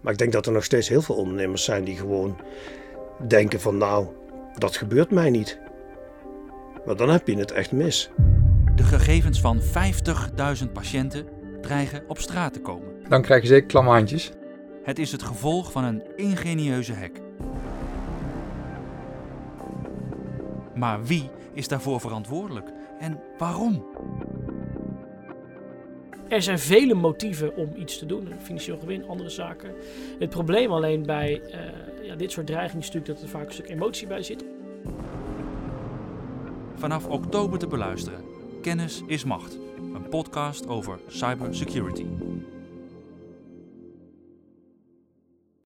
Maar ik denk dat er nog steeds heel veel ondernemers zijn die gewoon denken van nou, dat gebeurt mij niet. Maar dan heb je het echt mis. De gegevens van 50.000 patiënten dreigen op straat te komen. Dan krijg je zeker klamme handjes. Het is het gevolg van een ingenieuze hack. Maar wie is daarvoor verantwoordelijk en waarom? Er zijn vele motieven om iets te doen. Financieel gewin, andere zaken. Het probleem alleen bij uh, ja, dit soort dreigingen is natuurlijk dat er vaak een stuk emotie bij zit. Vanaf oktober te beluisteren. Kennis is macht. Een podcast over cybersecurity.